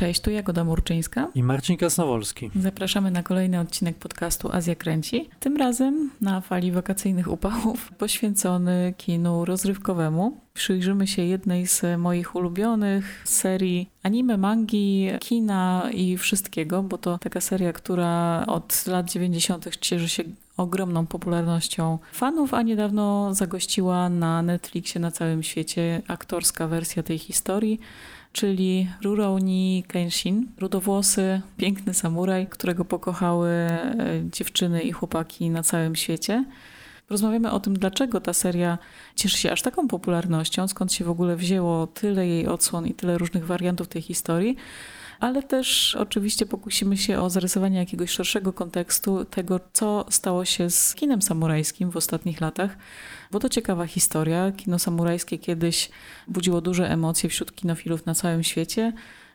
Cześć, tu Jagoda Murczyńska i Marcin Kasnowolski. Zapraszamy na kolejny odcinek podcastu Azja Kręci. Tym razem na fali wakacyjnych upałów poświęcony kinu rozrywkowemu. Przyjrzymy się jednej z moich ulubionych serii anime, mangi, kina i wszystkiego, bo to taka seria, która od lat 90. cieszy się ogromną popularnością fanów, a niedawno zagościła na Netflixie na całym świecie aktorska wersja tej historii czyli Rurouni Kenshin, rudowłosy, piękny samuraj, którego pokochały e, dziewczyny i chłopaki na całym świecie. Rozmawiamy o tym, dlaczego ta seria cieszy się aż taką popularnością, skąd się w ogóle wzięło tyle jej odsłon i tyle różnych wariantów tej historii ale też oczywiście pokusimy się o zarysowanie jakiegoś szerszego kontekstu tego, co stało się z kinem samurajskim w ostatnich latach, bo to ciekawa historia. Kino samurajskie kiedyś budziło duże emocje wśród kinofilów na całym świecie.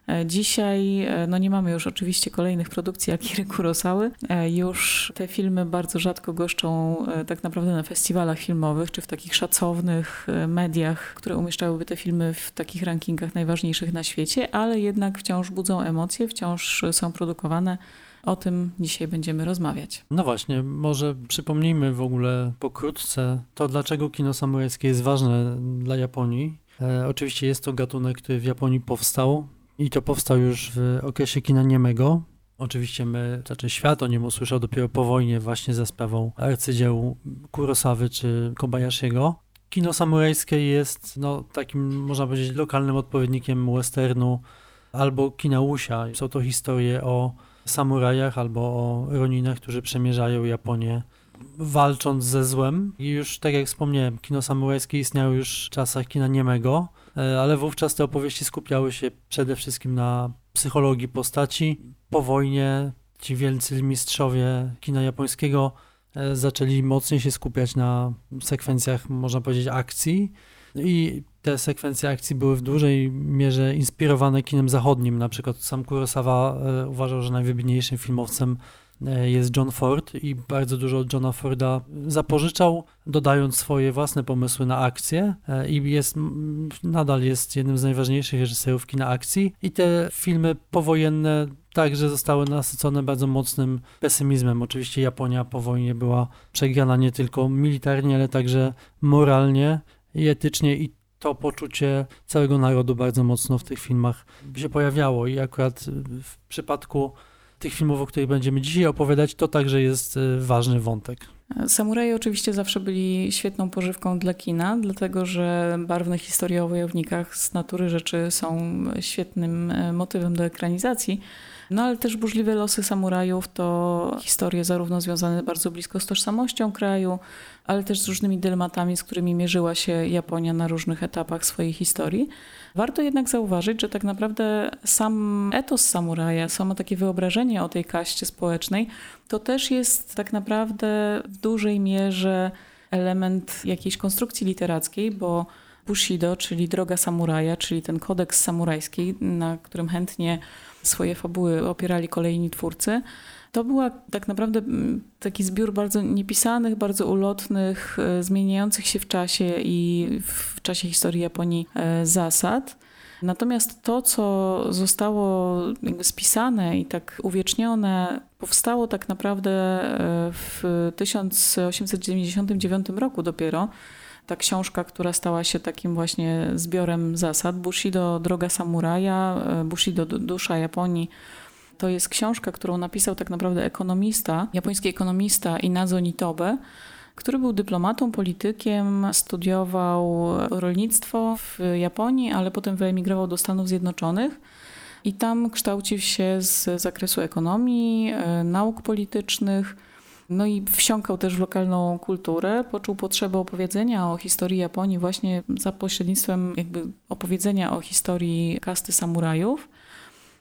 E, dzisiaj e, no nie mamy już oczywiście kolejnych produkcji Akiry Kurosawy. E, już te filmy bardzo rzadko goszczą tak naprawdę na festiwalach filmowych, czy w takich szacownych mediach, które umieszczałyby te filmy w takich rankingach najważniejszych na świecie, ale jednak wciąż budzą emocje, wciąż są produkowane. O tym dzisiaj będziemy rozmawiać. No właśnie, może przypomnijmy w ogóle pokrótce to, dlaczego kino samurajskie jest ważne dla Japonii. E, oczywiście jest to gatunek, który w Japonii powstał i to powstał już w okresie kina niemego. Oczywiście my, znaczy świat o nim usłyszał dopiero po wojnie właśnie za sprawą arcydzieł Kurosawy czy Kobayashiego. Kino samurajskie jest no, takim, można powiedzieć, lokalnym odpowiednikiem westernu albo kina Wusia. Są to historie o samurajach albo o roninach, którzy przemierzają Japonię walcząc ze złem. I już tak jak wspomniałem, kino samurajskie istniało już w czasach kina niemego, ale wówczas te opowieści skupiały się przede wszystkim na psychologii postaci. Po wojnie ci wielcy mistrzowie kina japońskiego e, zaczęli mocniej się skupiać na sekwencjach, można powiedzieć, akcji. I te sekwencje akcji były w dużej mierze inspirowane kinem zachodnim. Na przykład sam Kurosawa e, uważał, że najwybitniejszym filmowcem e, jest John Ford i bardzo dużo od Johna Forda zapożyczał, dodając swoje własne pomysły na akcję e, i jest, nadal jest jednym z najważniejszych reżyserów kina akcji i te filmy powojenne także zostały nasycone bardzo mocnym pesymizmem. Oczywiście Japonia po wojnie była przegrana nie tylko militarnie, ale także moralnie i etycznie i to poczucie całego narodu bardzo mocno w tych filmach się pojawiało i akurat w przypadku tych filmów, o których będziemy dzisiaj opowiadać, to także jest e, ważny wątek. Samuraje oczywiście zawsze byli świetną pożywką dla kina, dlatego że barwne historie o wojownikach z natury rzeczy są świetnym e, motywem do ekranizacji. No ale też burzliwe losy samurajów to historie zarówno związane bardzo blisko z tożsamością kraju, ale też z różnymi dylematami, z którymi mierzyła się Japonia na różnych etapach swojej historii. Warto jednak zauważyć, że tak naprawdę sam etos samuraja, samo takie wyobrażenie o tej kaście społecznej, to też jest tak naprawdę w dużej mierze element jakiejś konstrukcji literackiej, bo Bushido, czyli droga samuraja, czyli ten kodeks samurajski, na którym chętnie swoje fabuły opierali kolejni twórcy, to była tak naprawdę mm, taki zbiór bardzo niepisanych, bardzo ulotnych, e, zmieniających się w czasie i w czasie historii Japonii e, zasad. Natomiast to, co zostało spisane i tak uwiecznione, powstało tak naprawdę e, w 1899 roku dopiero. Ta książka, która stała się takim właśnie zbiorem zasad, Bushido Droga Samuraja, Bushido Dusza Japonii, to jest książka, którą napisał tak naprawdę ekonomista, japoński ekonomista Inazo Nitobe, który był dyplomatą, politykiem, studiował rolnictwo w Japonii, ale potem wyemigrował do Stanów Zjednoczonych. I tam kształcił się z zakresu ekonomii, e, nauk politycznych, no i wsiąkał też w lokalną kulturę. Poczuł potrzebę opowiedzenia o historii Japonii właśnie za pośrednictwem jakby opowiedzenia o historii kasty samurajów.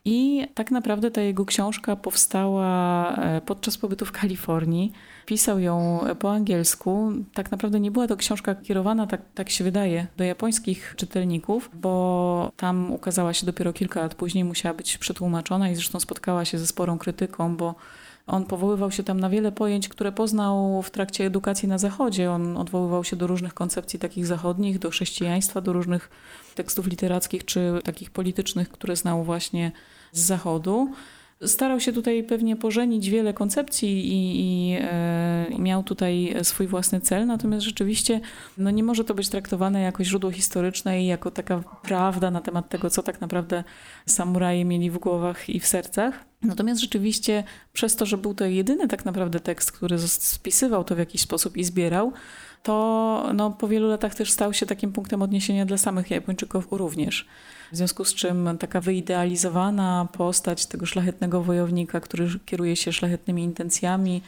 I tak naprawdę ta jego książka powstała e, podczas pobytu w Kalifornii. Pisał ją po angielsku. Tak naprawdę nie była to książka kierowana, tak, tak się wydaje, do japońskich czytelników, bo tam ukazała się dopiero kilka lat później, musiała być przetłumaczona i zresztą spotkała się ze sporą krytyką, bo On powoływał się tam na wiele pojęć, które poznał w trakcie edukacji na Zachodzie. On odwoływał się do różnych koncepcji takich zachodnich, do chrześcijaństwa, do różnych tekstów literackich czy takich politycznych, które znał właśnie z Zachodu. Starał się tutaj pewnie pożenić wiele koncepcji i, i e, miał tutaj swój własny cel, natomiast rzeczywiście no nie może to być traktowane jako źródło historyczne i jako taka prawda na temat tego, co tak naprawdę samuraje mieli w głowach i w sercach. Natomiast rzeczywiście przez to, że był to jedyny tak naprawdę tekst, który spisywał to w jakiś sposób i zbierał, to no, po wielu latach też stał się takim punktem odniesienia dla samych Japończyków również. W związku z czym taka wyidealizowana postać tego szlachetnego wojownika, który kieruje się szlachetnymi intencjami,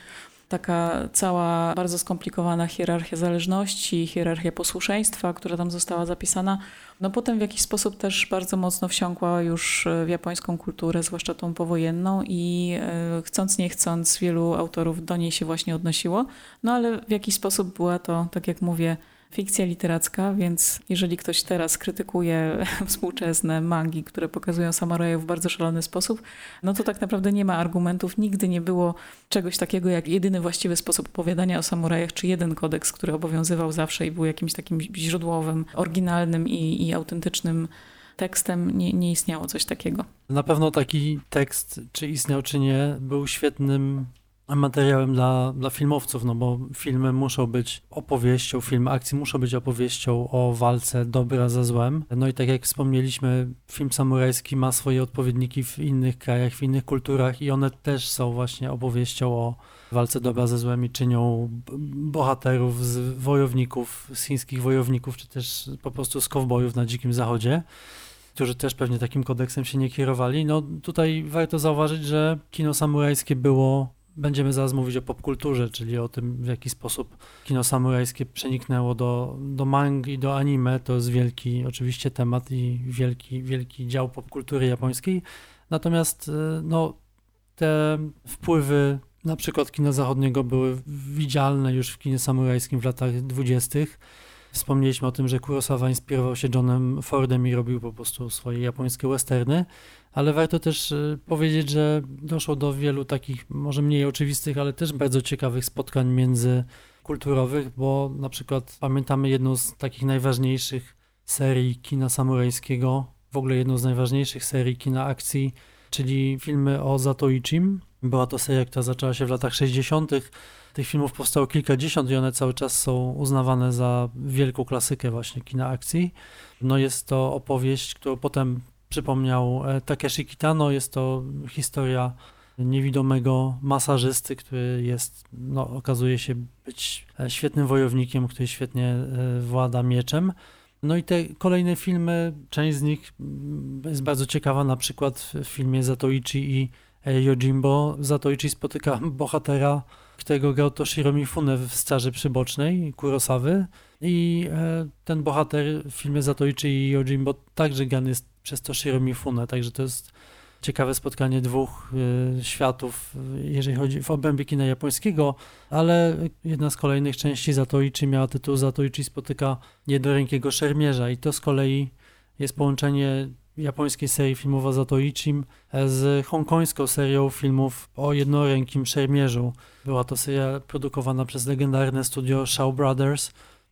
taka cała bardzo skomplikowana hierarchia zależności, hierarchia posłuszeństwa, która tam została zapisana, no potem w jakiś sposób też bardzo mocno wsiąkła już w japońską kulturę, zwłaszcza tą powojenną i e, chcąc nie chcąc wielu autorów do niej się właśnie odnosiło, no ale w jakiś sposób była to, tak jak mówię, fikcja literacka, więc jeżeli ktoś teraz krytykuje współczesne mangi, które pokazują samurajów w bardzo szalony sposób, no to tak naprawdę nie ma argumentów. Nigdy nie było czegoś takiego jak jedyny właściwy sposób opowiadania o samurajach, czy jeden kodeks, który obowiązywał zawsze i był jakimś takim źródłowym, oryginalnym i, i autentycznym tekstem nie, nie istniało coś takiego. Na pewno taki tekst, czy istniał, czy nie, był świetnym materiałem dla, dla filmowców, no bo filmy muszą być opowieścią, filmy akcji muszą być opowieścią o walce dobra ze złem. No i tak jak wspomnieliśmy, film samurajski ma swoje odpowiedniki w innych krajach, w innych kulturach i one też są właśnie opowieścią o walce dobra ze złem i czynią bohaterów z wojowników, z chińskich wojowników, czy też po prostu z kowbojów na dzikim zachodzie którzy też pewnie takim kodeksem się nie kierowali. No tutaj warto zauważyć, że kino samurajskie było Będziemy zaraz mówić o popkulturze, czyli o tym, w jaki sposób kino samurajskie przeniknęło do, do i do anime. To jest wielki oczywiście temat i wielki, wielki dział popkultury japońskiej. Natomiast e, no, te wpływy na przykład kina zachodniego były widzialne już w kinie samurajskim w latach dwudziestych. Wspomnieliśmy o tym, że Kurosawa inspirował się Johnem Fordem i robił po prostu swoje japońskie westerny ale warto też y, powiedzieć, że doszło do wielu takich, może mniej oczywistych, ale też bardzo ciekawych spotkań międzykulturowych, bo na przykład pamiętamy jedną z takich najważniejszych serii kina samurajskiego, w ogóle jedną z najważniejszych serii kina akcji, czyli filmy o Zatoichim. Była to seria, która zaczęła się w latach 60. Tych filmów powstało kilkadziesiąt i one cały czas są uznawane za wielką klasykę właśnie kina akcji. No jest to opowieść, którą potem przypomniał e, Takeshi Kitano. Jest to historia niewidomego masażysty, który jest, no, okazuje się być e, świetnym wojownikiem, który świetnie e, włada mieczem. No i te kolejne filmy, część z nich mm, jest bardzo ciekawa, na przykład w filmie Zatoichi i Yojimbo. Zatoichi spotyka bohatera, którego grał Toshiro Mifune w Starze Przybocznej Kurosawy i ten bohater w filmie Zatoichi i Yojimbo także grany jest przez to Mifune, także to jest ciekawe spotkanie dwóch y, światów, jeżeli chodzi w obrębie kina japońskiego, ale jedna z kolejnych części Zatoichi miała tytuł Zatoichi spotyka jednorękiego szermierza i to z kolei jest połączenie japońskiej serii filmów o Zatoichim z hongkońską serią filmów o jednorękim szermierzu. Była to seria produkowana przez legendarne studio Shaw Brothers,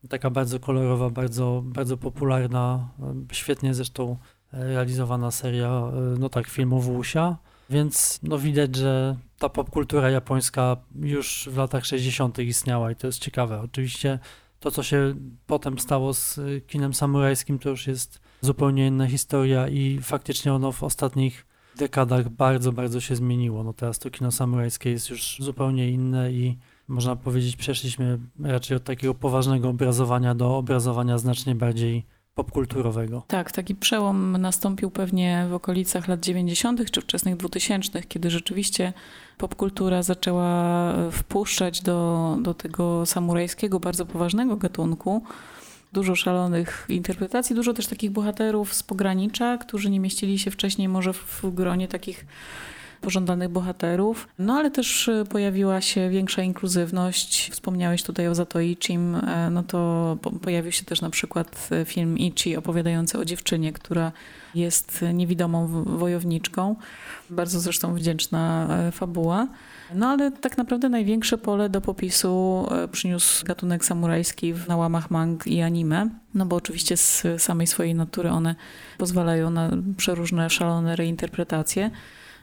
taka bardzo kolorowa, bardzo, bardzo popularna, świetnie zresztą realizowana seria, e, no tak, filmów Wusia, więc no widać, że ta popkultura japońska już w latach 60. istniała i to jest ciekawe. Oczywiście to, co się potem stało z kinem samurajskim, to już jest zupełnie inna historia i faktycznie ono w ostatnich dekadach bardzo, bardzo się zmieniło. No teraz to kino samurajskie jest już zupełnie inne i można powiedzieć, przeszliśmy raczej od takiego poważnego obrazowania do obrazowania znacznie bardziej popkulturowego. Tak, taki przełom nastąpił pewnie w okolicach lat 90. czy wczesnych 2000., kiedy rzeczywiście popkultura zaczęła wpuszczać do, do tego samurajskiego, bardzo poważnego gatunku dużo szalonych interpretacji, dużo też takich bohaterów z pogranicza, którzy nie mieścili się wcześniej może w gronie takich pożądanych bohaterów, no ale też e, pojawiła się większa inkluzywność. Wspomniałeś tutaj o Zatoichim, e, no to pojawił się też na przykład e, film Ichi opowiadający o dziewczynie, która jest niewidomą wojowniczką. Bardzo zresztą wdzięczna fabuła. No ale tak naprawdę największe pole do popisu przyniósł gatunek samurajski w nałamach mang i anime, no bo oczywiście z samej swojej natury one pozwalają na przeróżne szalone reinterpretacje.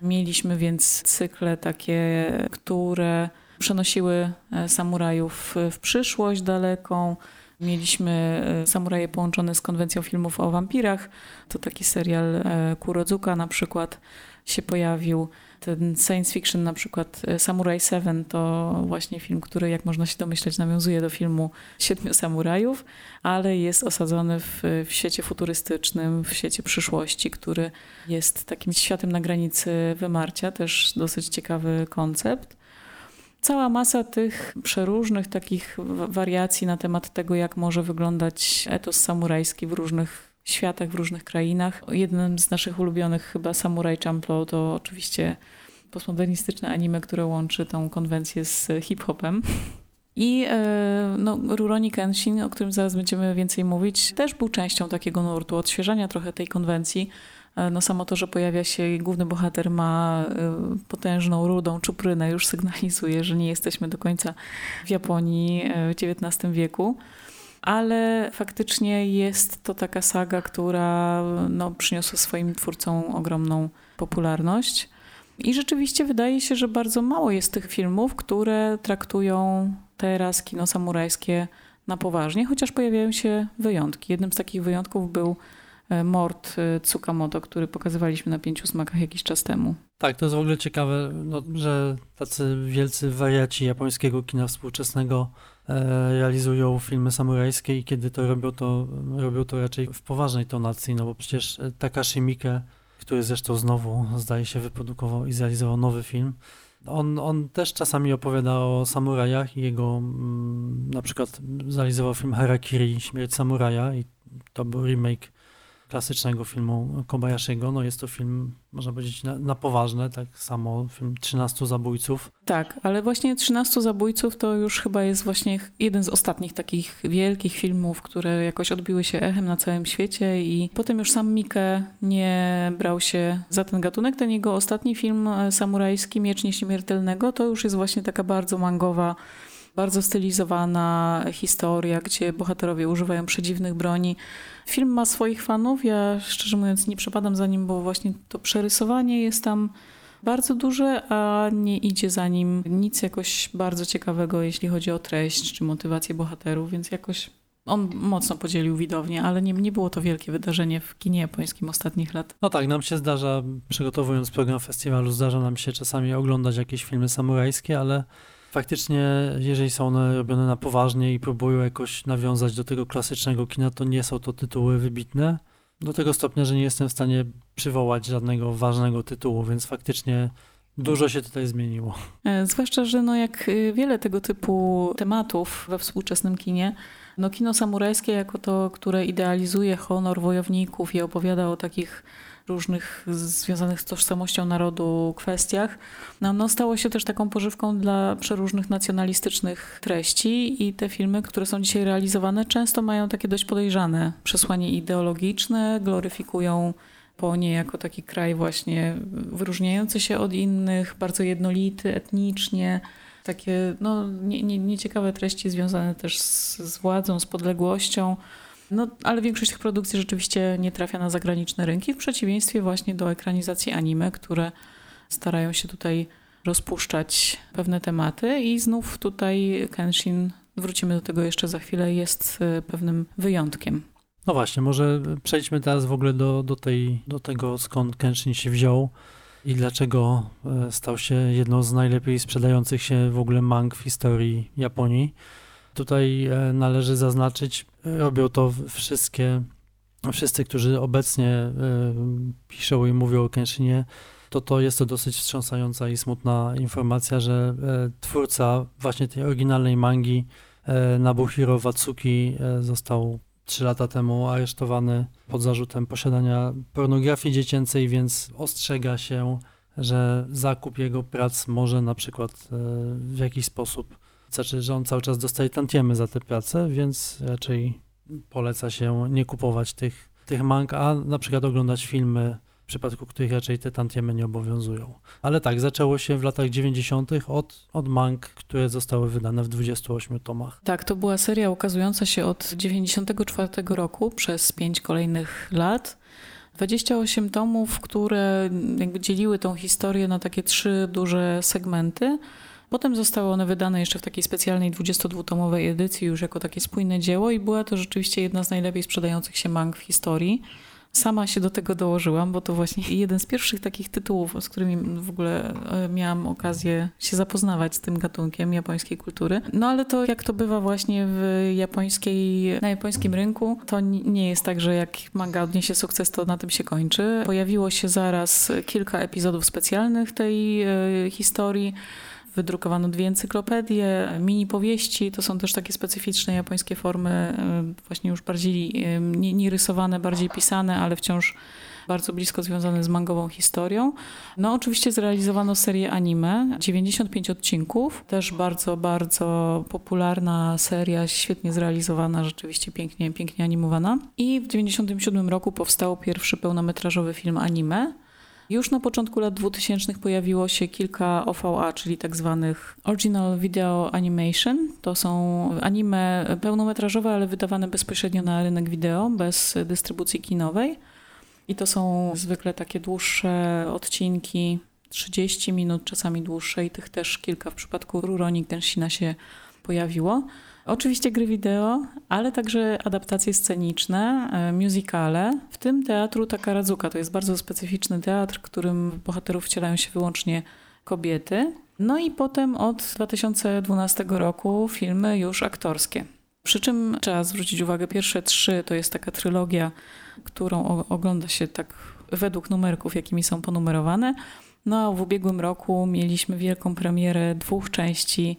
Mieliśmy więc cykle takie, które przenosiły e, samurajów w przyszłość daleką. Mieliśmy e, samuraje połączone z konwencją filmów o wampirach. To taki serial e, Kurodzuka na przykład się pojawił. Ten science fiction, na przykład e, Samurai Seven, to właśnie film, który, jak można się domyśleć, nawiązuje do filmu Siedmiu Samurajów, ale jest osadzony w, w świecie futurystycznym, w świecie przyszłości, który jest takim światem na granicy wymarcia, też dosyć ciekawy koncept cała masa tych przeróżnych takich wariacji na temat tego, jak może wyglądać etos samurajski w różnych światach, w różnych krainach. Jednym z naszych ulubionych chyba Samurai Champloo to oczywiście postmodernistyczne anime, które łączy tą konwencję z hip-hopem. I e, no, Rurouni Kenshin, o którym zaraz będziemy więcej mówić, też był częścią takiego nurtu, odświeżania trochę tej konwencji. E, no samo to, że pojawia się główny bohater ma e, potężną, rudą czuprynę, już sygnalizuje, że nie jesteśmy do końca w Japonii w XIX wieku ale faktycznie jest to taka saga, która no, przyniosła swoim twórcom ogromną popularność. I rzeczywiście wydaje się, że bardzo mało jest tych filmów, które traktują teraz kino samurajskie na poważnie, chociaż pojawiają się wyjątki. Jednym z takich wyjątków był e, Mord e, Tsukamoto, który pokazywaliśmy na pięciu smakach jakiś czas temu. Tak, to jest w ogóle ciekawe, no, że tacy wielcy wariaci japońskiego kina współczesnego realizują filmy samurajskie i kiedy to robią, to robią to raczej w poważnej tonacji, no bo przecież Takashi Miike, który zresztą znowu zdaje się wyprodukował i zrealizował nowy film, on, on też czasami opowiada o samurajach i jego mm, na przykład zrealizował film Harakiri, Śmierć samuraja i to był remake klasycznego filmu Kobayashiego. No jest to film, można powiedzieć, na, na, poważne, tak samo film 13 zabójców. Tak, ale właśnie 13 zabójców to już chyba jest właśnie jeden z ostatnich takich wielkich filmów, które jakoś odbiły się echem na całym świecie i potem już sam Mike nie brał się za ten gatunek. Ten jego ostatni film e, samurajski, Miecz Nieśmiertelnego, to już jest właśnie taka bardzo mangowa bardzo stylizowana historia, gdzie bohaterowie używają przedziwnych broni. Film ma swoich fanów, ja szczerze mówiąc nie przepadam za nim, bo właśnie to przerysowanie jest tam bardzo duże, a nie idzie za nim nic jakoś bardzo ciekawego, jeśli chodzi o treść czy motywację bohaterów, więc jakoś on mocno podzielił widownię, ale nie, nie było to wielkie wydarzenie w kinie japońskim ostatnich lat. No tak, nam się zdarza, przygotowując program festiwalu, zdarza nam się czasami oglądać jakieś filmy samurajskie, ale faktycznie, jeżeli są one robione na poważnie i próbują jakoś nawiązać do tego klasycznego kina, to nie są to tytuły wybitne. Do tego stopnia, że nie jestem w stanie przywołać żadnego ważnego tytułu, więc faktycznie Dużo się tutaj zmieniło. E, zwłaszcza, że no jak y, wiele tego typu tematów we współczesnym kinie, no kino samurajskie jako to, które idealizuje honor wojowników i opowiada o takich różnych związanych z tożsamością narodu kwestiach, no, no stało się też taką pożywką dla przeróżnych nacjonalistycznych treści i te filmy, które są dzisiaj realizowane, często mają takie dość podejrzane przesłanie ideologiczne, gloryfikują Japonię jako taki kraj właśnie wyróżniający się od innych, bardzo jednolity etnicznie. Takie no, nie, nie, nieciekawe treści związane też z, z władzą, z podległością. No, ale większość tych produkcji rzeczywiście nie trafia na zagraniczne rynki, w przeciwieństwie właśnie do ekranizacji anime, które starają się tutaj rozpuszczać pewne tematy i znów tutaj Kenshin, wrócimy do tego jeszcze za chwilę, jest e, pewnym wyjątkiem. No właśnie, może przejdźmy teraz w ogóle do, do, tej, do tego, skąd Kenshin się wziął i dlaczego e, stał się jedną z najlepiej sprzedających się w ogóle mang w historii Japonii. Tutaj e, należy zaznaczyć, robią to wszystkie, wszyscy, którzy obecnie e, piszą i mówią o Kenshinie, to to jest to dosyć wstrząsająca i smutna informacja, że twórca właśnie tej oryginalnej mangi Nabuhiro Watsuki został trzy lata temu aresztowany pod zarzutem posiadania pornografii dziecięcej, więc ostrzega się że zakup jego prac może na przykład e, w jakiś sposób, znaczy, że on cały czas dostaje tantiemy za te prace, więc raczej poleca się nie kupować tych, tych mang, a na przykład oglądać filmy, w przypadku których raczej te tantiemy nie obowiązują. Ale tak, zaczęło się w latach 90. od, od mang, które zostały wydane w 28 tomach. Tak, to była seria ukazująca się od 94 roku przez pięć kolejnych lat. 28 tomów, które dzieliły tą historię na takie trzy duże segmenty. Potem zostały one wydane jeszcze w takiej specjalnej 22-tomowej edycji, już jako takie spójne dzieło, i była to rzeczywiście jedna z najlepiej sprzedających się mang w historii. Sama się do tego dołożyłam, bo to właśnie jeden z pierwszych takich tytułów, z którymi w ogóle e, miałam okazję się zapoznawać z tym gatunkiem japońskiej kultury. No ale to jak to bywa właśnie w japońskiej, na japońskim rynku, to nie jest tak, że jak manga odniesie sukces, to na tym się kończy. Pojawiło się zaraz kilka epizodów specjalnych tej e, historii. Wydrukowano dwie encyklopedie, mini powieści, to są też takie specyficzne japońskie formy, e, właśnie już bardziej e, nie, nie rysowane, bardziej pisane, ale wciąż bardzo blisko związane z mangową historią. No oczywiście zrealizowano serię anime, 95 odcinków, też bardzo, bardzo popularna seria, świetnie zrealizowana, rzeczywiście pięknie, pięknie animowana. I w 97 roku powstał pierwszy pełnometrażowy film anime, już na początku lat 2000 pojawiło się kilka OVA, czyli tak zwanych Original Video Animation. To są anime pełnometrażowe, ale wydawane bezpośrednio na rynek wideo, bez dystrybucji kinowej. I to są zwykle takie dłuższe odcinki, 30 minut, czasami dłuższe i tych też kilka w przypadku Rurouni Genshina się pojawiło. Oczywiście gry wideo, ale także adaptacje sceniczne, e, musicale, w tym teatru Takarazuka. To jest bardzo specyficzny teatr, w którym bohaterów wcielają się wyłącznie kobiety. No i potem od 2012 roku filmy już aktorskie. Przy czym trzeba zwrócić uwagę, pierwsze trzy to jest taka trylogia, którą ogląda się tak według numerków, jakimi są ponumerowane. No a w ubiegłym roku mieliśmy wielką premierę dwóch części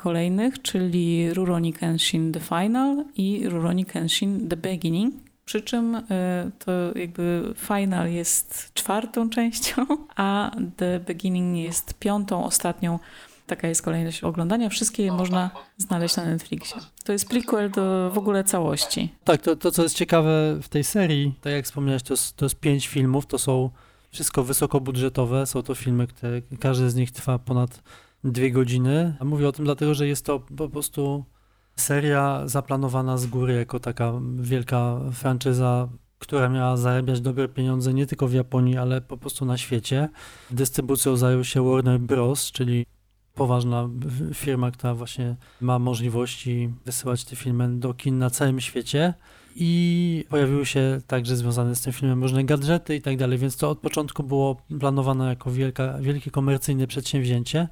kolejnych, czyli Rurouni Kenshin The Final i Rurouni Kenshin The Beginning. Przy czym e, to jakby final jest czwartą częścią, a The Beginning jest piątą, ostatnią. Taka jest kolejność oglądania. Wszystkie je można znaleźć na Netflixie. To jest prequel do w ogóle całości. Tak, to, to co jest ciekawe w tej serii, tak jak wspomniałeś, to jest, to jest pięć filmów, to są wszystko wysokobudżetowe, są to filmy, które każdy z nich trwa ponad dwie godziny. A mówię o tym dlatego, że jest to po prostu seria zaplanowana z góry jako taka wielka franczyza, która miała zarabiać dobre pieniądze nie tylko w Japonii, ale po prostu na świecie. Dystrybucją zajął się Warner Bros., czyli poważna firma, która właśnie ma możliwości wysyłać te filmy do kin na całym świecie. I pojawiły się także związane z tym filmem różne gadżety i tak dalej, więc to od początku było planowane jako wielka, wielkie komercyjne przedsięwzięcie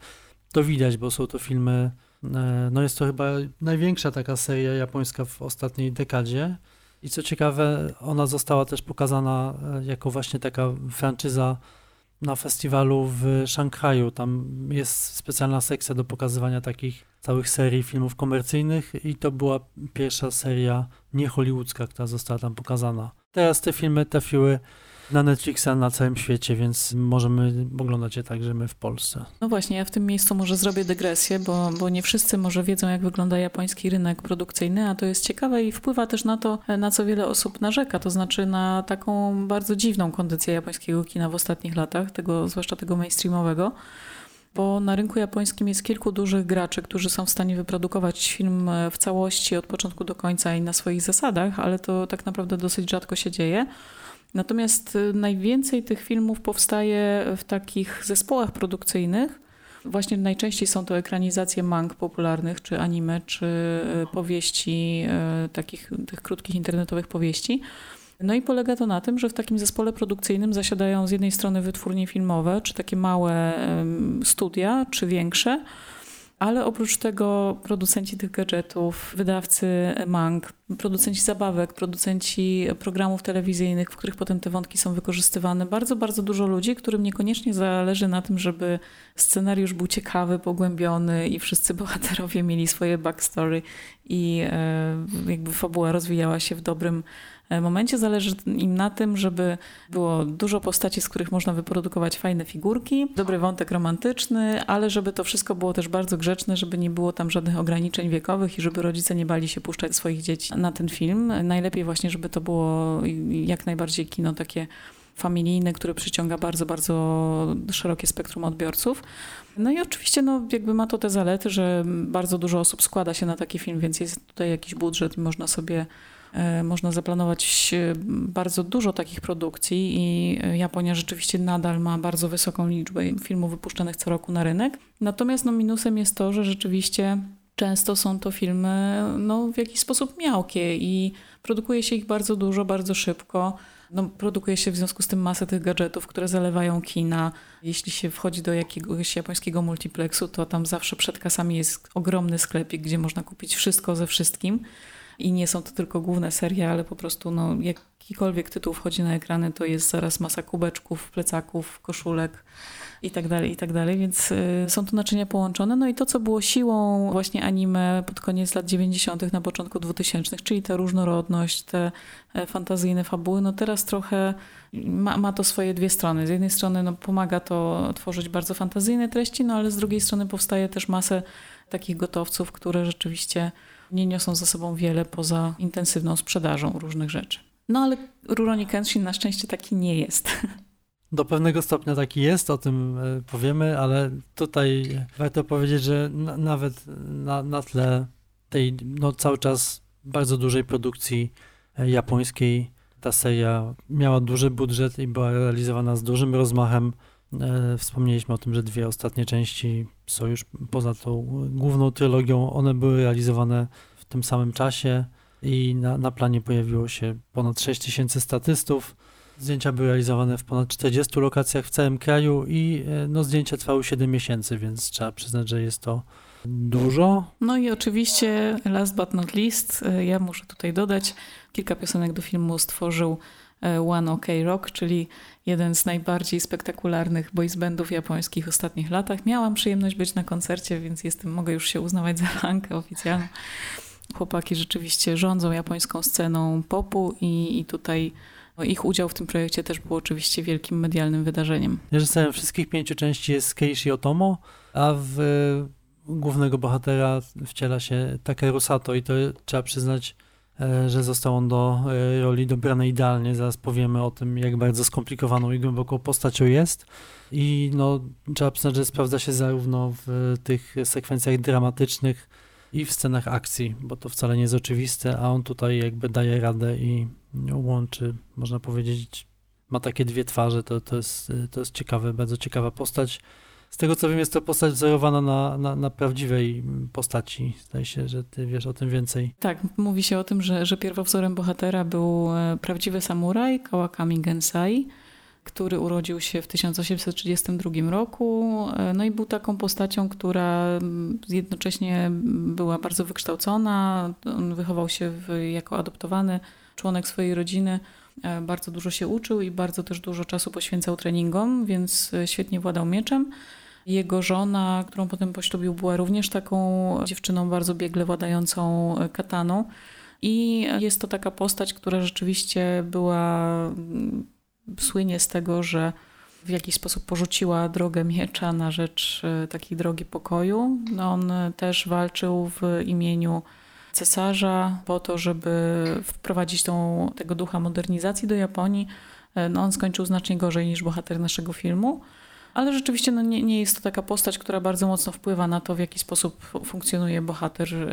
to widać, bo są to filmy, e, no jest to chyba największa taka seria japońska w ostatniej dekadzie. I co ciekawe, ona została też pokazana e, jako właśnie taka franczyza na festiwalu w Szanghaju. Tam jest specjalna sekcja do pokazywania takich całych serii filmów komercyjnych i to była pierwsza seria nie która została tam pokazana. Teraz te filmy trafiły na Netflixa na całym świecie, więc możemy oglądać je także my w Polsce. No właśnie, ja w tym miejscu może zrobię dygresję, bo, bo nie wszyscy może wiedzą, jak wygląda japoński rynek produkcyjny, a to jest ciekawe i wpływa też na to, na co wiele osób narzeka, to znaczy na taką bardzo dziwną kondycję japońskiego kina w ostatnich latach, tego, zwłaszcza tego mainstreamowego bo na rynku japońskim jest kilku dużych graczy, którzy są w stanie wyprodukować film w całości od początku do końca i na swoich zasadach, ale to tak naprawdę dosyć rzadko się dzieje. Natomiast y, najwięcej tych filmów powstaje w takich zespołach produkcyjnych. Właśnie najczęściej są to ekranizacje mang popularnych, czy anime, czy y, powieści, y, takich tych krótkich internetowych powieści. No i polega to na tym, że w takim zespole produkcyjnym zasiadają z jednej strony wytwórnie filmowe, czy takie małe studia, czy większe, ale oprócz tego producenci tych gadżetów, wydawcy mang, producenci zabawek, producenci programów telewizyjnych, w których potem te wątki są wykorzystywane, bardzo, bardzo dużo ludzi, którym niekoniecznie zależy na tym, żeby scenariusz był ciekawy, pogłębiony i wszyscy bohaterowie mieli swoje backstory i e, jakby fabuła rozwijała się w dobrym momencie. Zależy im na tym, żeby było dużo postaci, z których można wyprodukować fajne figurki, dobry wątek romantyczny, ale żeby to wszystko było też bardzo grzeczne, żeby nie było tam żadnych ograniczeń wiekowych i żeby rodzice nie bali się puszczać swoich dzieci na ten film. Najlepiej właśnie, żeby to było jak najbardziej kino takie familijny, który przyciąga bardzo, bardzo szerokie spektrum odbiorców. No i oczywiście no, jakby ma to te zalety, że bardzo dużo osób składa się na taki film, więc jest tutaj jakiś budżet i można sobie e, można zaplanować e, bardzo dużo takich produkcji i Japonia rzeczywiście nadal ma bardzo wysoką liczbę filmów wypuszczanych co roku na rynek. Natomiast no, minusem jest to, że rzeczywiście często są to filmy no, w jakiś sposób miałkie i produkuje się ich bardzo dużo, bardzo szybko. No, produkuje się w związku z tym masę tych gadżetów, które zalewają kina. Jeśli się wchodzi do jakiegoś japońskiego multiplexu, to tam zawsze przed kasami jest ogromny sklepik, gdzie można kupić wszystko ze wszystkim. I nie są to tylko główne serie, ale po prostu no, jakikolwiek tytuł wchodzi na ekrany, to jest zaraz masa kubeczków, plecaków, koszulek i tak dalej, i tak dalej, więc y, są tu naczynia połączone. No i to, co było siłą właśnie anime pod koniec lat 90., na początku 2000, czyli ta różnorodność, te e, fantazyjne fabuły, no teraz trochę ma, ma to swoje dwie strony. Z jednej strony no, pomaga to tworzyć bardzo fantazyjne treści, no ale z drugiej strony powstaje też masę takich gotowców, które rzeczywiście nie niosą za sobą wiele poza intensywną sprzedażą różnych rzeczy. No ale Rurouni Kenshin na szczęście taki nie jest. Do pewnego stopnia taki jest, o tym e, powiemy, ale tutaj warto powiedzieć, że na, nawet na, na tle tej no, cały czas bardzo dużej produkcji e, japońskiej ta seria miała duży budżet i była realizowana z dużym rozmachem. E, wspomnieliśmy o tym, że dwie ostatnie części są już poza tą główną trylogią. One były realizowane w tym samym czasie i na, na planie pojawiło się ponad 6 tysięcy statystów. Zdjęcia były realizowane w ponad 40 lokacjach w całym kraju i e, no, zdjęcia trwały 7 miesięcy, więc trzeba przyznać, że jest to dużo. No i oczywiście, last but not least, e, ja muszę tutaj dodać, kilka piosenek do filmu stworzył e, One OK Rock, czyli jeden z najbardziej spektakularnych boys bandów japońskich w ostatnich latach. Miałam przyjemność być na koncercie, więc jestem, mogę już się uznawać za rankę oficjalną. Chłopaki rzeczywiście rządzą japońską sceną popu i, i tutaj no, ich udział w tym projekcie też był oczywiście wielkim medialnym wydarzeniem. Reżyserem wszystkich pięciu części jest Keiichi Otomo, a w głównego bohatera wciela się Takeru Sato i to trzeba przyznać, e, że został on do e, roli dobrany idealnie. Zaraz powiemy o tym, jak bardzo skomplikowaną i głęboką postacią jest. I no, trzeba przyznać, że sprawdza się zarówno w tych sekwencjach dramatycznych, i w scenach akcji, bo to wcale nie jest oczywiste, a on tutaj jakby daje radę i łączy, można powiedzieć, ma takie dwie twarze, to, to, jest, to jest ciekawe, bardzo ciekawa postać. Z tego co wiem, jest to postać wzorowana na, na, na, prawdziwej postaci. Zdaje się, że ty wiesz o tym więcej. Tak, mówi się o tym, że, że pierwowzorem bohatera był e, prawdziwy samuraj Kawakami Gensai, który urodził się w 1832 roku. E, no i był taką postacią, która jednocześnie była bardzo wykształcona. On wychował się w, jako adoptowany członek swojej rodziny. E, bardzo dużo się uczył i bardzo też dużo czasu poświęcał treningom, więc e, świetnie władał mieczem. Jego żona, którą potem poślubił, była również taką dziewczyną bardzo biegle władającą kataną. I jest to taka postać, która rzeczywiście była mm, słynie z tego, że w jakiś sposób porzuciła drogę miecza na rzecz e, takiej drogi pokoju. No on też walczył w imieniu cesarza po to, żeby wprowadzić tą, tego ducha modernizacji do Japonii. E, no on skończył znacznie gorzej niż bohater naszego filmu. Ale rzeczywiście no nie, nie jest to taka postać, która bardzo mocno wpływa na to, w jaki sposób funkcjonuje bohater e,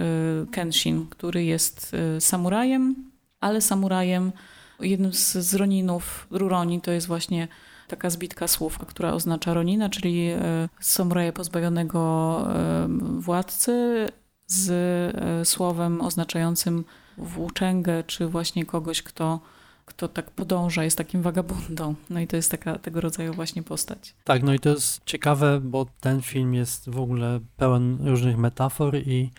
Kenshin, który jest samurajem, ale samurajem Jednym z, z roninów, ruroni, to jest właśnie taka zbitka słów, która oznacza ronina, czyli e, samuraja pozbawionego e, władcy z e, słowem oznaczającym włóczęgę, czy właśnie kogoś, kto, kto tak podąża, jest takim wagabundą. No i to jest taka tego rodzaju właśnie postać. Tak, no i to jest ciekawe, bo ten film jest w ogóle pełen różnych metafor i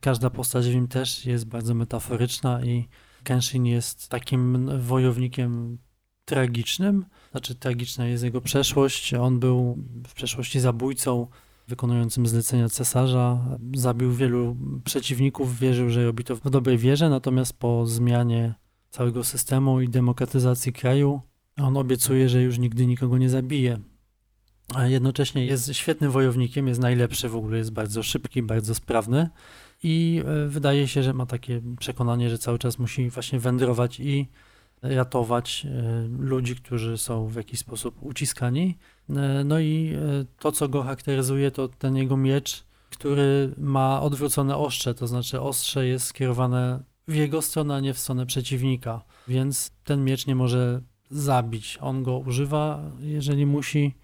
każda postać w nim też jest bardzo metaforyczna i Kenshin jest takim wojownikiem tragicznym, znaczy tragiczna jest jego przeszłość. On był w przeszłości zabójcą wykonującym zlecenia cesarza. Zabił wielu przeciwników, wierzył, że robi to w dobrej wierze, natomiast po zmianie całego systemu i demokratyzacji kraju. On obiecuje, że już nigdy nikogo nie zabije. A jednocześnie jest świetnym wojownikiem, jest najlepszy w ogóle, jest bardzo szybki, bardzo sprawny i e, wydaje się, że ma takie przekonanie, że cały czas musi właśnie wędrować i ratować e, ludzi, którzy są w jakiś sposób uciskani. E, no i to, co go charakteryzuje, to ten jego miecz, który ma odwrócone ostrze, to znaczy ostrze jest skierowane w jego stronę, a nie w stronę przeciwnika, więc ten miecz nie może zabić. On go używa, jeżeli musi,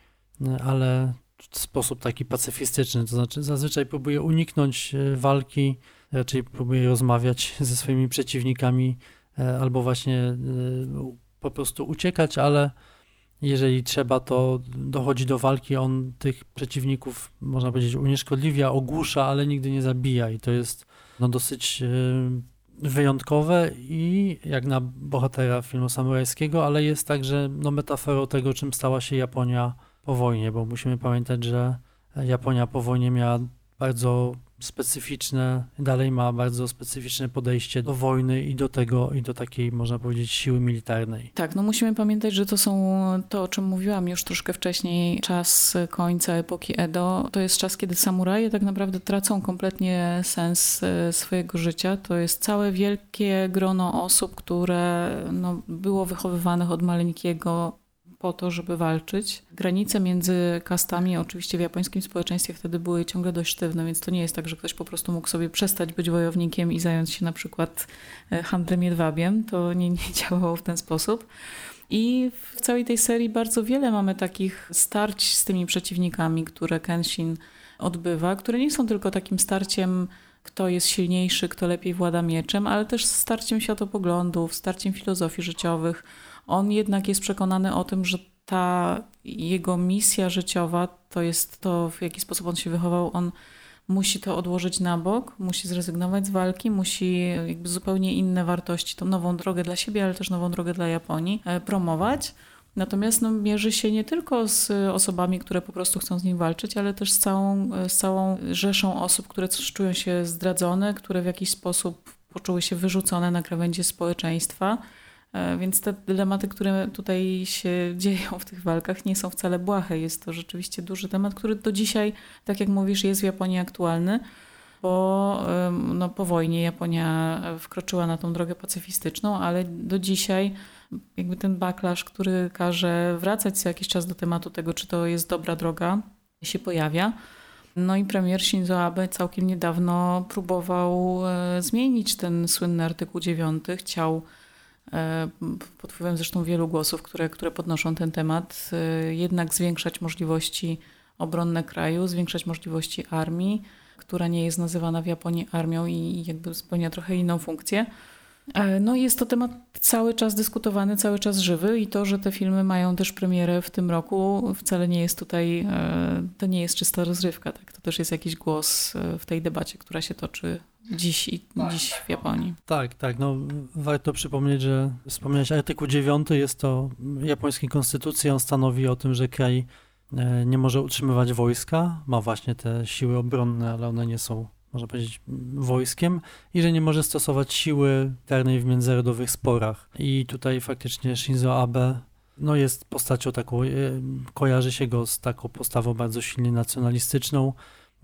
ale w sposób taki pacyfistyczny, to znaczy zazwyczaj próbuje uniknąć e, walki, raczej próbuje rozmawiać ze swoimi przeciwnikami e, albo właśnie e, po prostu uciekać, ale jeżeli trzeba, to dochodzi do walki, on tych przeciwników, można powiedzieć, unieszkodliwia, ogłusza, ale nigdy nie zabija. I to jest no, dosyć wyjątkowe i jak na bohatera filmu samurajskiego, ale jest także no, metaforą tego, czym stała się Japonia po wojnie, bo musimy pamiętać, że Japonia po wojnie miała bardzo specyficzne, dalej ma bardzo specyficzne podejście do wojny i do tego, i do takiej, można powiedzieć, siły militarnej. Tak, no musimy pamiętać, że to są to, o czym mówiłam już troszkę wcześniej, czas końca epoki Edo. To jest czas, kiedy samuraje tak naprawdę tracą kompletnie sens e, swojego życia. To jest całe wielkie grono osób, które no, było wychowywanych od maleńkiego po to, żeby walczyć. Granice między kastami oczywiście w japońskim społeczeństwie wtedy były ciągle dość sztywne, więc to nie jest tak, że ktoś po prostu mógł sobie przestać być wojownikiem i zająć się na przykład e, handlem jedwabiem. To nie, nie działało w ten sposób. I w całej tej serii bardzo wiele mamy takich starć z tymi przeciwnikami, które Kenshin odbywa, które nie są tylko takim starciem kto jest silniejszy, kto lepiej włada mieczem, ale też starciem światopoglądów, starciem filozofii życiowych, on jednak jest przekonany o tym, że ta jego misja życiowa to jest to, w jaki sposób on się wychował. On musi to odłożyć na bok, musi zrezygnować z walki, musi jakby zupełnie inne wartości, tą nową drogę dla siebie, ale też nową drogę dla Japonii e, promować. Natomiast no, mierzy się nie tylko z osobami, które po prostu chcą z nim walczyć, ale też z całą, z całą rzeszą osób, które czują się zdradzone, które w jakiś sposób poczuły się wyrzucone na krawędzie społeczeństwa. E, więc te dylematy, które tutaj się dzieją w tych walkach, nie są wcale błahe. Jest to rzeczywiście duży temat, który do dzisiaj, tak jak mówisz, jest w Japonii aktualny, bo no, po wojnie Japonia wkroczyła na tą drogę pacyfistyczną, ale do dzisiaj jakby ten backlash, który każe wracać co jakiś czas do tematu tego, czy to jest dobra droga, się pojawia. No i premier Shinzo Abe całkiem niedawno próbował e, zmienić ten słynny artykuł 9. Chciał E, pod wpływem zresztą wielu głosów, które, które podnoszą ten temat, e, jednak zwiększać możliwości obronne kraju, zwiększać możliwości armii, która nie jest nazywana w Japonii armią i jakby spełnia trochę inną funkcję. E, no jest to temat cały czas dyskutowany, cały czas żywy i to, że te filmy mają też premierę w tym roku wcale nie jest tutaj, to nie jest czysta rozrywka, tak? to też jest jakiś głos w tej debacie, która się toczy dziś, i, tak, dziś w Japonii. Tak, tak. No, warto przypomnieć, że wspomniałeś artykuł 9 jest to japońskiej konstytucji. On stanowi o tym, że kraj e, nie może utrzymywać wojska, ma właśnie te siły obronne, ale one nie są, można powiedzieć, wojskiem i że nie może stosować siły ternej w międzynarodowych sporach. I tutaj faktycznie Shinzo Abe no jest postacią taką, e, kojarzy się go z taką postawą bardzo silnie nacjonalistyczną,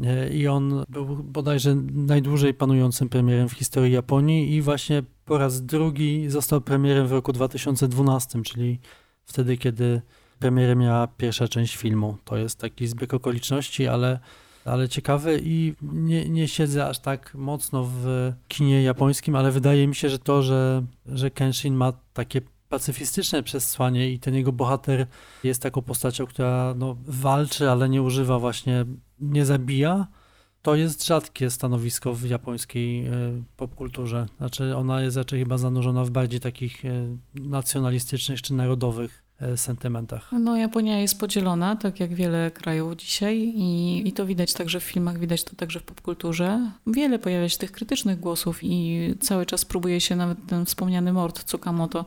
E, i on był bodajże najdłużej panującym premierem w historii Japonii i właśnie po raz drugi został premierem w roku 2012, czyli wtedy, kiedy premierę miała pierwsza część filmu. To jest taki zbieg okoliczności, ale, ale ciekawy i nie, nie siedzę aż tak mocno w kinie japońskim, ale wydaje mi się, że to, że, że Kenshin ma takie pacyfistyczne przesłanie i ten jego bohater jest taką postacią, która no, walczy, ale nie używa właśnie, nie zabija, to jest rzadkie stanowisko w japońskiej e, popkulturze. Znaczy ona jest raczej chyba zanurzona w bardziej takich e, nacjonalistycznych czy narodowych sentymentach. No Japonia jest podzielona, tak jak wiele krajów dzisiaj i, i to widać także w filmach, widać to także w popkulturze. Wiele pojawia się tych krytycznych głosów i cały czas próbuje się nawet ten wspomniany mord Tsukamoto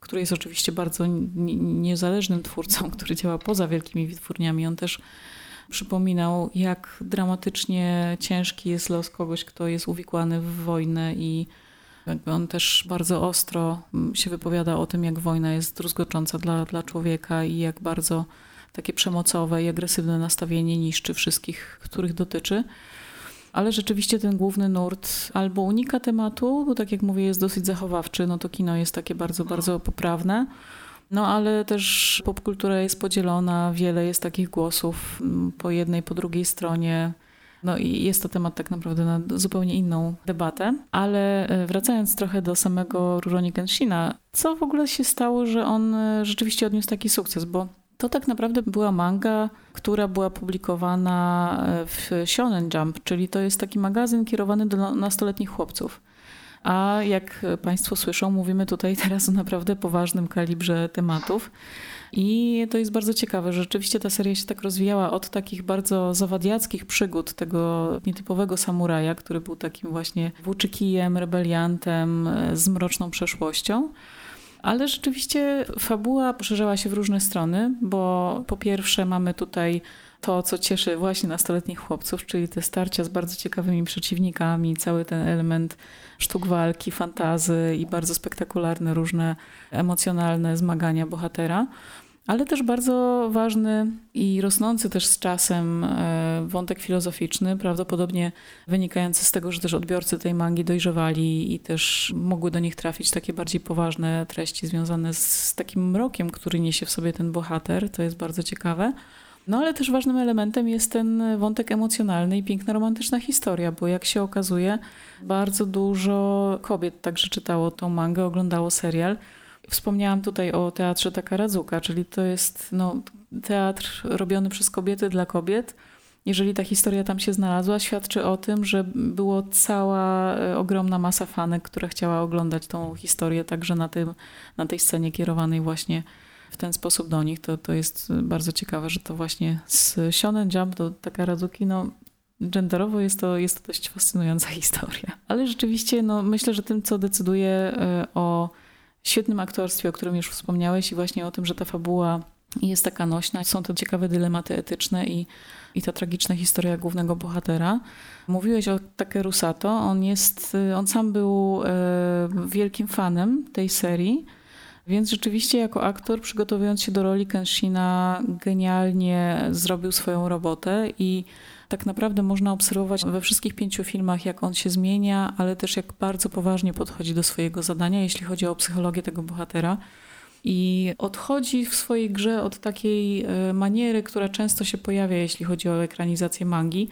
który jest oczywiście bardzo niezależnym twórcą, który działa poza wielkimi wytwórniami. On też przypominał, jak dramatycznie ciężki jest los kogoś, kto jest uwikłany w wojnę i Jakby on też bardzo ostro mm, się wypowiada o tym, jak wojna jest druzgocząca dla, dla człowieka i jak bardzo takie przemocowe i agresywne nastawienie niszczy wszystkich, których dotyczy. Ale rzeczywiście ten główny nurt albo unika tematu, bo tak jak mówię, jest dosyć zachowawczy, no to kino jest takie bardzo, bardzo poprawne. No ale też popkultura jest podzielona, wiele jest takich głosów mm, po jednej, po drugiej stronie. No i jest to temat tak naprawdę na zupełnie inną debatę. Ale e, wracając trochę do samego Rurouni Kenshina, co w ogóle się stało, że on e, rzeczywiście odniósł taki sukces? Bo to tak naprawdę była manga, która była publikowana e, w Shonen Jump, czyli to jest taki magazyn kierowany do nastoletnich chłopców. A jak Państwo słyszą, mówimy tutaj teraz o naprawdę poważnym kalibrze tematów. I to jest bardzo ciekawe, że rzeczywiście ta seria się tak rozwijała od takich bardzo zawadiackich przygód tego nietypowego samuraja, który był takim właśnie włóczykijem, rebeliantem z mroczną przeszłością. Ale rzeczywiście fabuła poszerzała się w różne strony, bo po pierwsze mamy tutaj to, co cieszy właśnie nastoletnich chłopców, czyli te starcia z bardzo ciekawymi przeciwnikami, cały ten element sztuk walki, fantazy i bardzo spektakularne, różne emocjonalne zmagania bohatera ale też bardzo ważny i rosnący też z czasem e, wątek filozoficzny, prawdopodobnie wynikający z tego, że też odbiorcy tej mangi dojrzewali i też mogły do nich trafić takie bardziej poważne treści związane z takim mrokiem, który niesie w sobie ten bohater. To jest bardzo ciekawe. No ale też ważnym elementem jest ten wątek emocjonalny i piękna romantyczna historia, bo jak się okazuje, bardzo dużo kobiet także czytało tą mangę, oglądało serial. Wspomniałam tutaj o teatrze Takarazuka, czyli to jest no, teatr robiony przez kobiety dla kobiet. Jeżeli ta historia tam się znalazła, świadczy o tym, że było cała e, ogromna masa fanek, która chciała oglądać tą historię także na, tym, na tej scenie kierowanej właśnie w ten sposób do nich. To, to jest bardzo ciekawe, że to właśnie z Shonen Jump do Takarazuki, no genderowo jest to, jest to dość fascynująca historia. Ale rzeczywiście no, myślę, że tym, co decyduje e, o świetnym aktorstwie, o którym już wspomniałeś i właśnie o tym, że ta fabuła jest taka nośna. Są to ciekawe dylematy etyczne i, i ta tragiczna historia głównego bohatera. Mówiłeś o Takerusato. On jest, on sam był e, wielkim fanem tej serii. Więc rzeczywiście jako aktor, przygotowując się do roli Kenshina, genialnie zrobił swoją robotę i tak naprawdę można obserwować we wszystkich pięciu filmach, jak on się zmienia, ale też jak bardzo poważnie podchodzi do swojego zadania, jeśli chodzi o psychologię tego bohatera. I odchodzi w swojej grze od takiej e, maniery, która często się pojawia, jeśli chodzi o ekranizację mangi.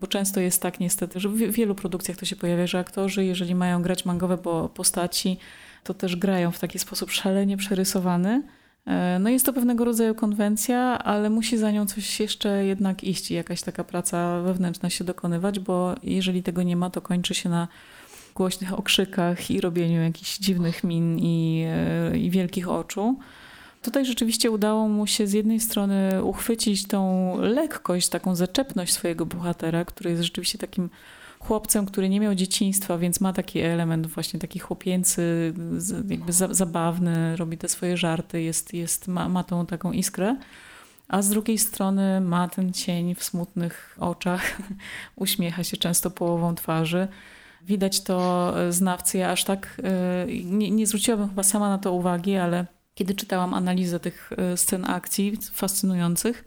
Bo często jest tak niestety, że w wielu produkcjach to się pojawia, że aktorzy, jeżeli mają grać mangowe postaci, to też grają w taki sposób szalenie przerysowany, E, no jest to pewnego rodzaju konwencja, ale musi za nią coś jeszcze jednak iść i jakaś taka praca wewnętrzna się dokonywać, bo jeżeli tego nie ma, to kończy się na głośnych okrzykach i robieniu jakichś dziwnych min i, e, i wielkich oczu. Tutaj rzeczywiście udało mu się z jednej strony uchwycić tą lekkość, taką zaczepność swojego bohatera, który jest rzeczywiście takim chłopcem, który nie miał dzieciństwa, więc ma taki element właśnie taki chłopięcy, jakby zabawny, robi te swoje żarty, jest, jest, ma, ma tą taką iskrę. A z drugiej strony ma ten cień w smutnych oczach, uśmiecha się często połową twarzy. Widać to znawcy. Ja aż tak e, nie, nie zwróciłabym chyba sama na to uwagi, ale kiedy czytałam analizę tych e, scen akcji fascynujących,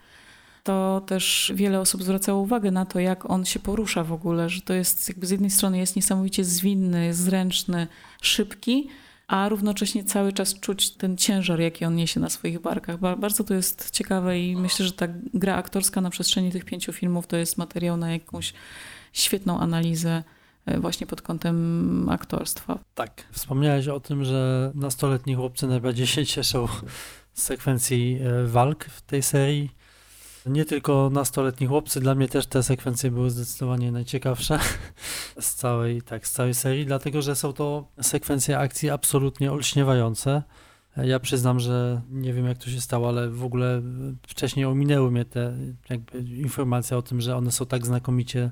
to też wiele osób zwracało uwagę na to, jak on się porusza w ogóle, że to jest jakby z jednej strony jest niesamowicie zwinny, zręczny, szybki, a równocześnie cały czas czuć ten ciężar, jaki on niesie na swoich barkach. Bardzo to jest ciekawe i myślę, że ta gra aktorska na przestrzeni tych pięciu filmów to jest materiał na jakąś świetną analizę e, właśnie pod kątem aktorstwa. Tak, wspomniałeś o tym, że nastoletni chłopcy najbardziej się cieszą z sekwencji e, walk w tej serii. Nie tylko nastoletni chłopcy, dla mnie też te sekwencje były zdecydowanie najciekawsze z całej, tak, z całej serii, dlatego że są to sekwencje akcji absolutnie olśniewające. Ja przyznam, że nie wiem jak to się stało, ale w ogóle wcześniej ominęły mnie te jakby informacje o tym, że one są tak znakomicie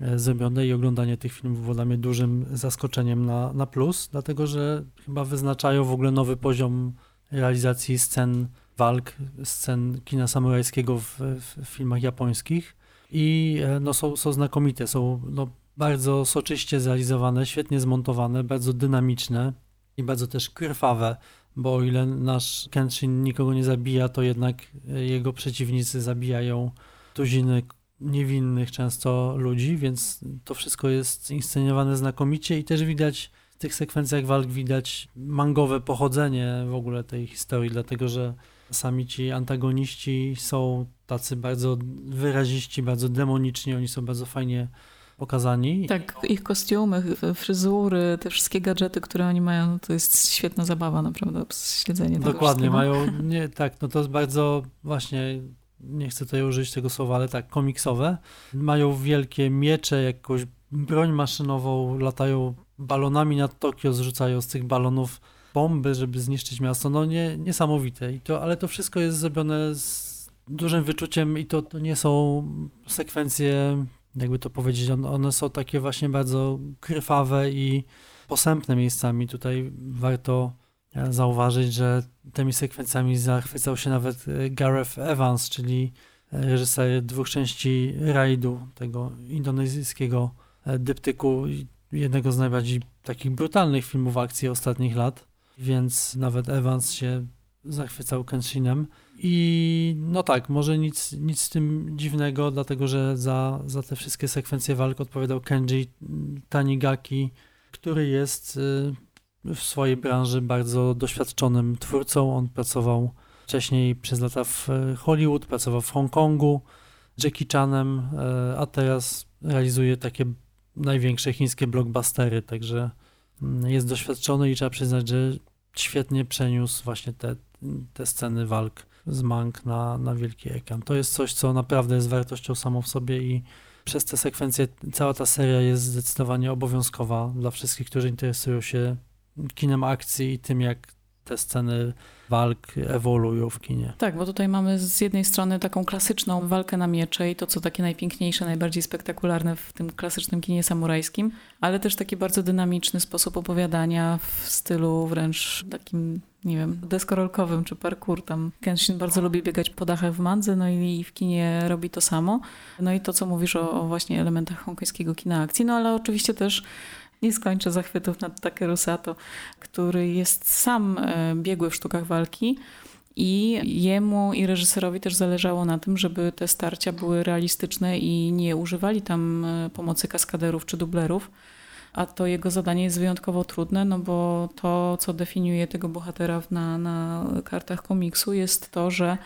e, zrobione i oglądanie tych filmów było dla mnie dużym zaskoczeniem na, na plus, dlatego że chyba wyznaczają w ogóle nowy poziom realizacji scen walk, scen kina samurajskiego w, w filmach japońskich. I e, no, są, są znakomite, są no, bardzo soczyście zrealizowane, świetnie zmontowane, bardzo dynamiczne i bardzo też krwawe, bo o ile nasz Kenshin nikogo nie zabija, to jednak jego przeciwnicy zabijają tuziny niewinnych często ludzi, więc to wszystko jest inscenowane znakomicie i też widać w tych sekwencjach walk widać mangowe pochodzenie w ogóle tej historii, dlatego że sami ci antagoniści są tacy bardzo wyraziści, bardzo demoniczni, oni są bardzo fajnie pokazani. Tak, ich kostiumy, fryzury, te wszystkie gadżety, które oni mają, no to jest świetna zabawa naprawdę, śledzenie tego Dokładnie, mają, nie, tak, no to jest bardzo właśnie, nie chcę tutaj użyć tego słowa, ale tak, komiksowe. Mają wielkie miecze, jakąś broń maszynową, latają balonami nad Tokio, zrzucają z tych balonów bomby, żeby zniszczyć miasto. No nie, niesamowite. I to, ale to wszystko jest zrobione z dużym wyczuciem i to, to nie są sekwencje, jakby to powiedzieć, one są takie właśnie bardzo krwawe i posępne miejscami. Tutaj warto e, zauważyć, że tymi sekwencjami zachwycał się nawet e, Gareth Evans, czyli e, reżyser dwóch części Raidu, tego indonezyjskiego dyptyku, jednego z najbardziej takich brutalnych filmów akcji ostatnich lat, więc nawet Evans się zachwycał Kenshinem. I no tak, może nic, nic z tym dziwnego, dlatego że za, za te wszystkie sekwencje walk odpowiadał Kenji Tanigaki, który jest y, w swojej branży bardzo doświadczonym twórcą. On pracował wcześniej przez lata w Hollywood, pracował w Hongkongu, Jackie Chanem, y, a teraz realizuje takie największe chińskie blockbustery, także jest doświadczony i trzeba przyznać, że świetnie przeniósł właśnie te, te sceny walk z Mank na, na wielki ekran. To jest coś, co naprawdę jest wartością samą w sobie i przez te sekwencje cała ta seria jest zdecydowanie obowiązkowa dla wszystkich, którzy interesują się kinem akcji i tym, jak te sceny walk ewoluują w kinie. Tak, bo tutaj mamy z jednej strony taką klasyczną walkę na miecze i to, co takie najpiękniejsze, najbardziej spektakularne w tym klasycznym kinie samurajskim, ale też taki bardzo dynamiczny sposób opowiadania w stylu wręcz takim nie wiem, deskorolkowym czy parkour. Tam Kenshin bardzo lubi biegać po dachach w mandze, no i w kinie robi to samo. No i to, co mówisz o, o właśnie elementach hongkońskiego kina akcji, no ale oczywiście też nie skończę zachwytów nad Takeru Sato, który jest sam e, biegły w sztukach walki. I jemu i reżyserowi też zależało na tym, żeby te starcia były realistyczne i nie używali tam e, pomocy kaskaderów czy dublerów. A to jego zadanie jest wyjątkowo trudne, no bo to, co definiuje tego bohatera na, na kartach komiksu, jest to, że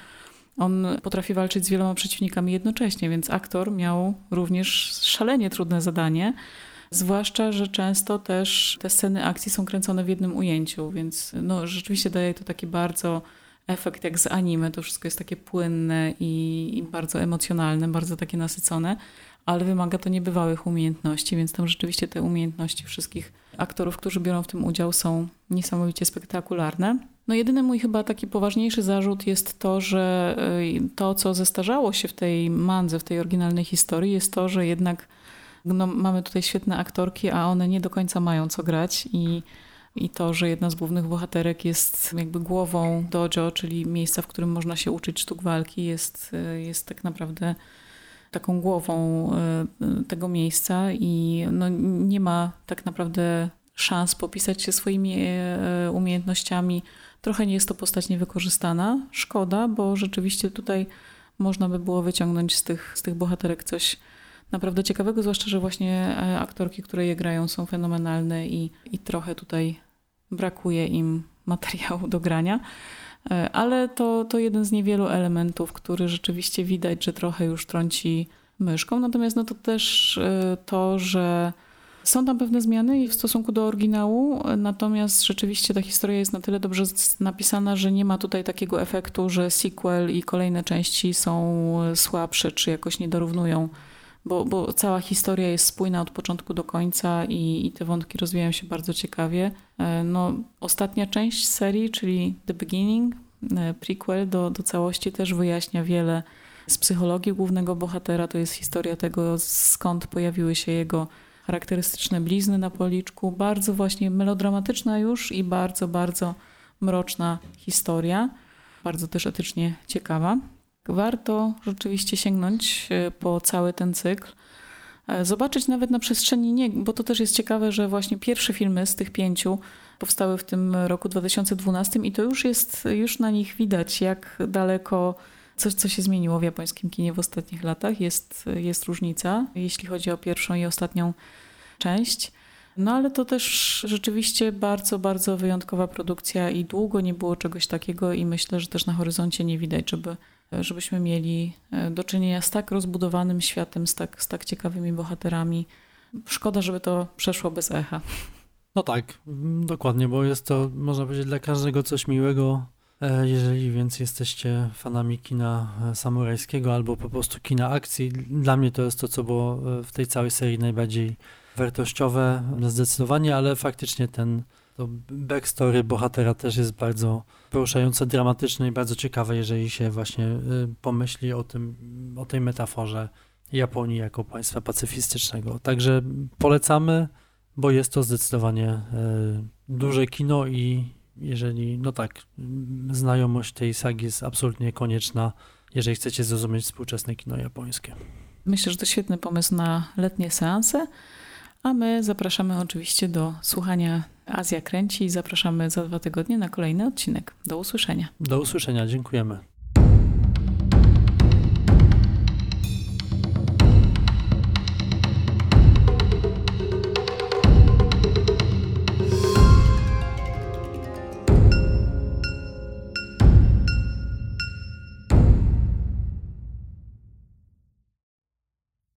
on potrafi walczyć z wieloma przeciwnikami jednocześnie, więc aktor miał również szalenie trudne zadanie. Zwłaszcza, że często też te sceny akcji są kręcone w jednym ujęciu, więc no, rzeczywiście daje to taki bardzo efekt jak z anime. To wszystko jest takie płynne i, i bardzo emocjonalne, bardzo takie nasycone, ale wymaga to niebywałych umiejętności, więc tam rzeczywiście te umiejętności wszystkich aktorów, którzy biorą w tym udział, są niesamowicie spektakularne. No jedyny mój chyba taki poważniejszy zarzut jest to, że y, to, co zestarzało się w tej mandze, w tej oryginalnej historii, jest to, że jednak no, mamy tutaj świetne aktorki, a one nie do końca mają co grać i i to, że jedna z głównych bohaterek jest jakby głową dojo, czyli miejsca, w którym można się uczyć sztuk walki, jest, jest tak naprawdę taką głową e, tego miejsca i no, nie ma tak naprawdę szans popisać się swoimi e, umiejętnościami. Trochę nie jest to postać niewykorzystana. Szkoda, bo rzeczywiście tutaj można by było wyciągnąć z tych, z tych bohaterek coś naprawdę ciekawego, zwłaszcza, że właśnie e, aktorki, które je grają są fenomenalne i, i trochę tutaj brakuje im materiału do grania. E, ale to, to jeden z niewielu elementów, który rzeczywiście widać, że trochę już trąci myszką. Natomiast no to też e, to, że są tam pewne zmiany w stosunku do oryginału, natomiast rzeczywiście ta historia jest na tyle dobrze napisana, że nie ma tutaj takiego efektu, że sequel i kolejne części są słabsze czy jakoś nie dorównują bo, bo cała historia jest spójna od początku do końca i, i te wątki rozwijają się bardzo ciekawie. E, no, ostatnia część serii, czyli The Beginning, e, prequel do, do całości, też wyjaśnia wiele z psychologii głównego bohatera. To jest historia tego, skąd pojawiły się jego charakterystyczne blizny na policzku. Bardzo właśnie melodramatyczna już i bardzo, bardzo mroczna historia. Bardzo też etycznie ciekawa warto rzeczywiście sięgnąć e, po cały ten cykl. e, zobaczyć nawet na przestrzeni nie, bo to też jest ciekawe, że właśnie pierwsze filmy z tych pięciu powstały w tym roku 2012 i to już jest, już na nich widać, jak daleko coś, co się zmieniło w japońskim kinie w ostatnich latach. Jest, jest różnica, jeśli chodzi o pierwszą i ostatnią część. No ale to też rzeczywiście bardzo, bardzo wyjątkowa produkcja i długo nie było czegoś takiego i myślę, że też na horyzoncie nie widać, żeby, żebyśmy mieli e, do czynienia z tak rozbudowanym światem, z tak, z tak ciekawymi bohaterami. Szkoda, żeby to przeszło bez echa. No tak, mm, dokładnie, bo jest to, można powiedzieć, dla każdego coś miłego. E, jeżeli więc jesteście fanami kina e, samurajskiego albo po prostu kina akcji, dla mnie to jest to, co było w tej całej serii najbardziej wartościowe zdecydowanie, ale faktycznie ten to backstory bohatera też jest bardzo poruszające, dramatyczne i bardzo ciekawe, jeżeli się właśnie y, pomyśli o tym, o tej metaforze Japonii jako państwa pacyfistycznego. Także polecamy, bo jest to zdecydowanie y, duże kino i jeżeli, no tak, znajomość tej sagi jest absolutnie konieczna, jeżeli chcecie zrozumieć współczesne kino japońskie. Myślę, że to świetny pomysł na letnie seanse. A my zapraszamy oczywiście do słuchania Azja Kręci i zapraszamy za dwa tygodnie na kolejny odcinek. Do usłyszenia. Do usłyszenia, dziękujemy.